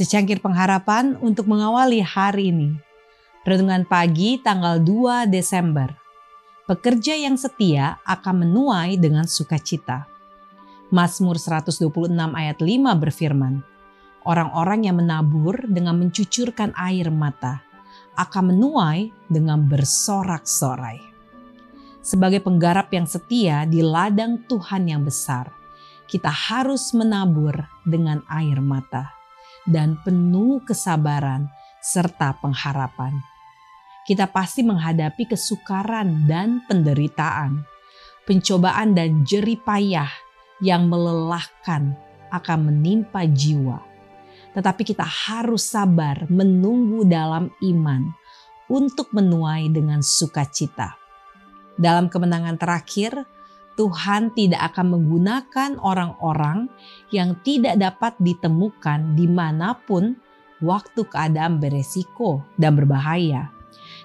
Secangkir pengharapan untuk mengawali hari ini. Renungan pagi tanggal 2 Desember. Pekerja yang setia akan menuai dengan sukacita. Mazmur 126 ayat 5 berfirman, Orang-orang yang menabur dengan mencucurkan air mata akan menuai dengan bersorak-sorai. Sebagai penggarap yang setia di ladang Tuhan yang besar, kita harus menabur dengan air mata dan penuh kesabaran serta pengharapan. Kita pasti menghadapi kesukaran dan penderitaan, pencobaan dan jeripayah yang melelahkan akan menimpa jiwa. Tetapi kita harus sabar menunggu dalam iman untuk menuai dengan sukacita. Dalam kemenangan terakhir, Tuhan tidak akan menggunakan orang-orang yang tidak dapat ditemukan di mana pun waktu keadaan beresiko dan berbahaya.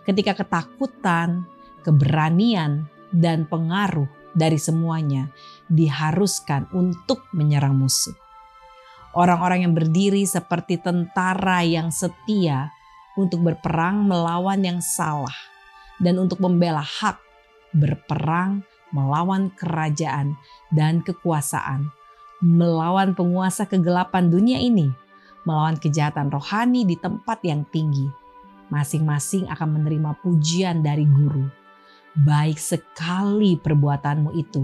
Ketika ketakutan, keberanian, dan pengaruh dari semuanya diharuskan untuk menyerang musuh. Orang-orang yang berdiri seperti tentara yang setia untuk berperang melawan yang salah dan untuk membela hak berperang melawan kerajaan dan kekuasaan, melawan penguasa kegelapan dunia ini, melawan kejahatan rohani di tempat yang tinggi. Masing-masing akan menerima pujian dari guru. Baik sekali perbuatanmu itu,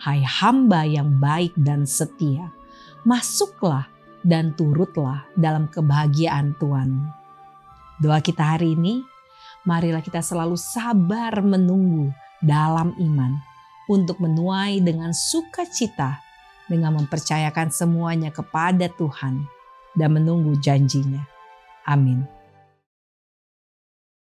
hai hamba yang baik dan setia. Masuklah dan turutlah dalam kebahagiaan Tuhan. Doa kita hari ini, marilah kita selalu sabar menunggu dalam iman untuk menuai dengan sukacita dengan mempercayakan semuanya kepada Tuhan dan menunggu janjinya. Amin.